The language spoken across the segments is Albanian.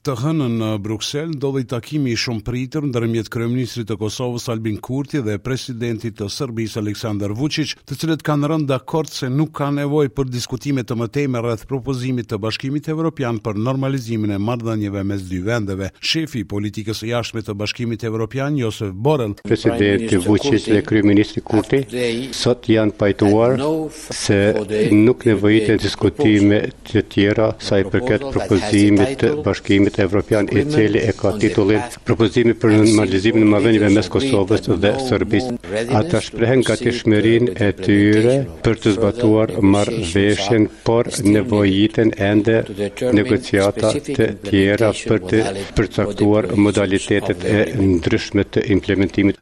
Të hënën në Bruksel ndodhi takimi i shumëpritur ndërmjet kryeministrit të Kosovës, Albin Kurti dhe presidentit të Serbisë, Aleksandar Vuçiq, të cilët kanë rënë dakord se nuk ka nevojë për diskutime të mëtejme rreth propozimit të Bashkimit Evropian për normalizimin e marrëdhënieve mes dy vendeve. Shefi i politikës së jashtme të Bashkimit Evropian, Josef Borrell, Presidenti Vuçiq dhe kryeministri Kurti sot janë pajtuar se nuk nevojiten diskutime të tjera sa i përket propozimit të Bashkimit Evropian i cili e ka titullin Propozimi për normalizimin e marrëdhënieve mes Kosovës dhe Serbisë. Ata shprehen gatishmërinë e tyre për të zbatuar marrëveshjen, por nevojiten ende negociata të tjera për të përcaktuar modalitetet e ndryshme të implementimit.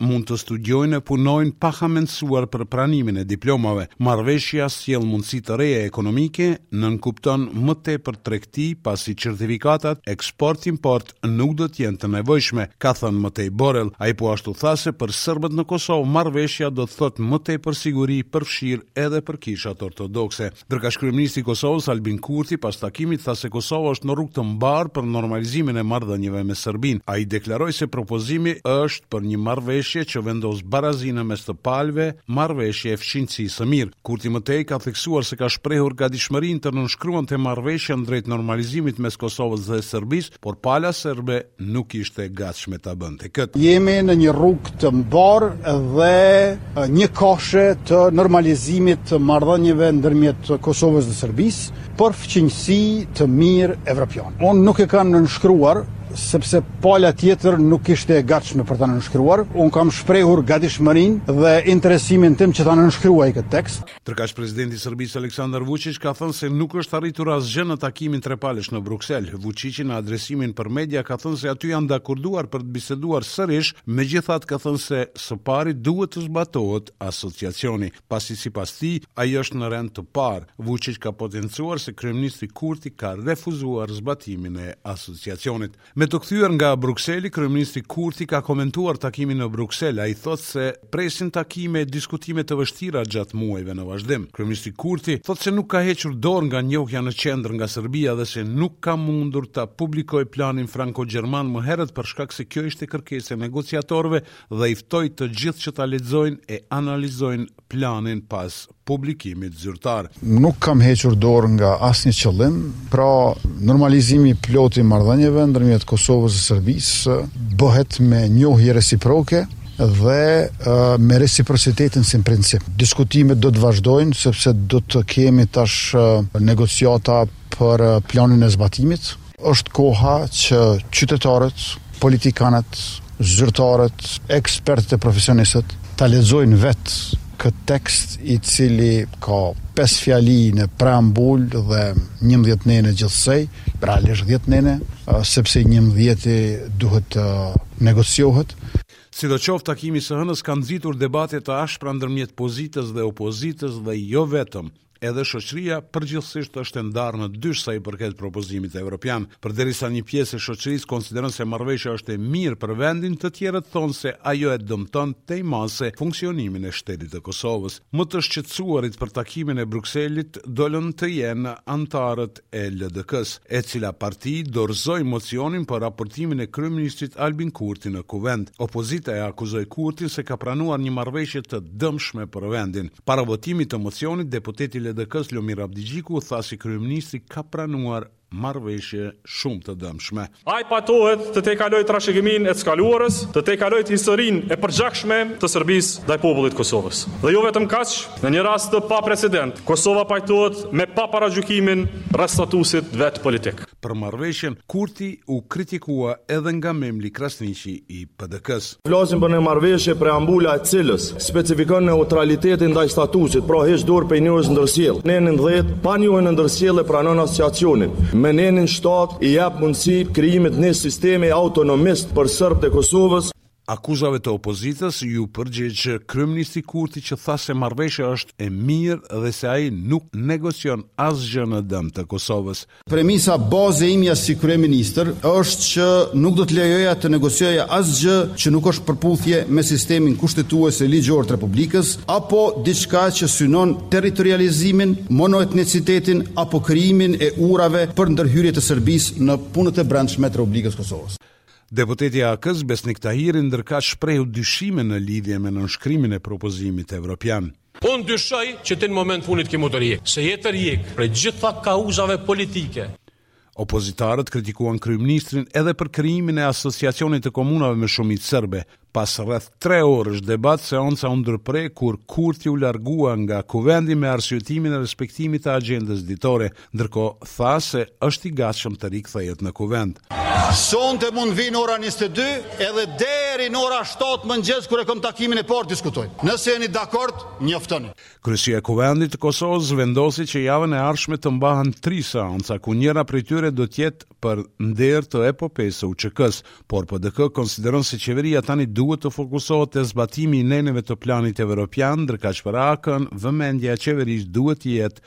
mund të studiojnë e punojnë pa hamendësuar për pranimin e diplomave. Marrëveshja sjell mundësi të reja ekonomike, nënkupton më tepër tregti, pasi certifikatat eksport-import nuk do të jenë të nevojshme, ka thënë më tej Borrell. Ai po ashtu tha se për serbët në Kosovë marrëveshja do të thotë më tepër siguri, përfshirë edhe për kishat ortodokse. Ndërkaq kryeministri i Kosovës, Albin Kurti, pas takimit tha se Kosova është në rrugë të mbarë për normalizimin e marrëdhënieve me Serbinë. Ai deklaroi se propozimi është për një marrëveshje që vendos barazi në mes të palëve, marrëveshje e fqinjësisë së mirë. Kurti më tej ka theksuar se ka shprehur gatishmërinë të nënshkruante marrëveshjen drejt normalizimit mes Kosovës dhe Serbisë, Por pala serbe nuk ishte e gatshme ta bënte këtë. Jemi në një rrugë të mbarë dhe njëkahëshe të normalizimit të marrëdhënieve ndërmjet Kosovës dhe Serbisë për fqinjësi të mirë evropiane. Unë nuk e kam nënshkruar sepse pala tjetër nuk ishte e gatshme për ta nënshkruar. Unë kam shprehur gatishmërinë dhe interesimin tim që ta nënshkruaj këtë tekst. Ndërkaq presidenti i Serbisë Aleksandar Vuçiq ka thënë se nuk është arritur asgjë në takimin trepalësh në Bruksel. Vuçiqi në adresimin për media ka thënë se aty janë dakorduar për të biseduar sërish, megjithatë ka thënë se së pari duhet të zbatohet Asociacioni, pasi sipas tij, ai është në rend të parë. Vuçiq ka potencuar se kryeministri Kurti ka refuzuar zbatimin e Asociacionit. Me të kthyer nga Brukseli, kryeministri Kurti ka komentuar takimin në Bruksel. Ai thotë se presin takime e diskutime të vështira gjatë muajve në vazhdim. Kryeministri Kurti thotë se nuk ka hequr dorë nga njohja në qendër nga Serbia dhe se nuk ka mundur ta publikojë planin franko-gjerman më herët për shkak se kjo ishte kërkesë e negociatorëve dhe i ftoi të gjithë që ta lexojnë e analizojnë planin pas publikimit zyrtar. Nuk kam hequr dorë nga asnjë qëllim, pra normalizimi i plotë i marrëdhënieve ndërmjet Kosovës dhe Serbisë bëhet me njohje reciproke dhe me reciprocitetin si princip. Diskutimet do të vazhdojnë sepse do të kemi tash negociata për planin e zbatimit. Është koha që qytetarët, politikanët, zyrtarët, ekspertët e profesionistët ta lexojnë vetë këtë tekst i cili ka pesë fjali në preambulë dhe njëmbëdhjetë nene gjithsej, realisht dhjetë nene, sepse i njëmbëdhjeti duhet të negociohet. Sidoqoftë takimi i së hënës ka nxitur debate të ashpra ndërmjet pozitës dhe opozitës dhe jo vetëm. Edhe shoqëria përgjithësisht është e ndarë në dysh sa i përket propozimit evropian. Përderisa një pjesë e shoqërisë konsideron se marrëveshja është e mirë për vendin, të tjerët thonë se ajo e dëmton tej mase funksionimin e shtetit të Kosovës. Më të shqetësuarit për takimin e Brukselit dolën të jenë anëtarët e LDK-së, e cila parti dorëzoi mocionin për raportimin e kryeministrit Albin Kurti në Kuvend. Opozita e akuzoi Kurtin se ka pranuar një marrëveshje të dëmshme për vendin. Para votimit të mocionit, deputeti i LDK-së Lumir Abdixhiku tha se kryeministri ka pranuar marrëveshje shumë të dëmshme. Ai pajtohet të tejkalojë trashëgiminë e të kaluarës, të tejkalojë historinë e përgjakshme të Serbisë ndaj popullit të Kosovës. Dhe jo vetëm kaq, në një rast të paprecedent, Kosova pajtohet me paparagjykimin rreth statusit të vet politik. Për marrëveshjen, Kurti u kritikua edhe nga Memli Krasniqi i. PDK-së. Flasim për një marrëveshje preambula e cilës specifikon neutralitetin ndaj statusit, pra heq dorë prej njohjes ndërsjellë. Në nenin dhjetë, pa njohjen e ndërsjellë e pranon Asociacionin. Me nenin shtatë i jep mundësi krijimit një sistemi autonomist për serbët e Kosovës. Akuzave të opozitës iu përgjigj kryeministri Kurti që tha se marrëveshja është e mirë dhe se ai nuk negocion asgjë në dëm të Kosovës. Premisa bazë e imja si kryeministër është që nuk do të lejoja të negocioja asgjë që nuk është përputhje me sistemin kushtetues e ligjor të Republikës apo diçka që synon territorializimin, monoetnicitetin apo krijimin e urave për ndërhyrje të Serbisë në punët e brendshme të Republikës së Kosovës. Deputeti i AAK-së, Besnik Tahiri, ndërkaq shprehu dyshime në lidhje me nënshkrimin e propozimit evropian. Unë dyshoj që ti në moment fundit ke me u tërhjek, se je tërhjek prej gjitha kauzave politike. Opozitarët kritikuan kryeministrin edhe për krijimin e Asociacionit të Komunave me shumicë serbe. Pas rreth tre orësh debat, seanca u ndërpre kur Kurti u largua nga Kuvendi me arsyetimin e respektimit të agjendës ditore. Ndërkohë, tha se është i gatshëm të rikthehet në Kuvend. Sonte mund të vij në ora 22 edhe deri në ora 7 mëngjes kur e kam takimin e parë diskutojmë. Nëse jeni dakord, njoftoni. Kryesia e Kuvendit të Kosovës vendosi që javën e ardhshme të mbahen tri seanca, ku njëra prej tyre do të jetë për nder të epopesë së UÇK-së, por PDK konsideron se qeveria tani duhet të fokusohet te zbatimi i neneve të planit evropian, ndërkaq për AAK-në vëmendja e qeverisë duhet të jetë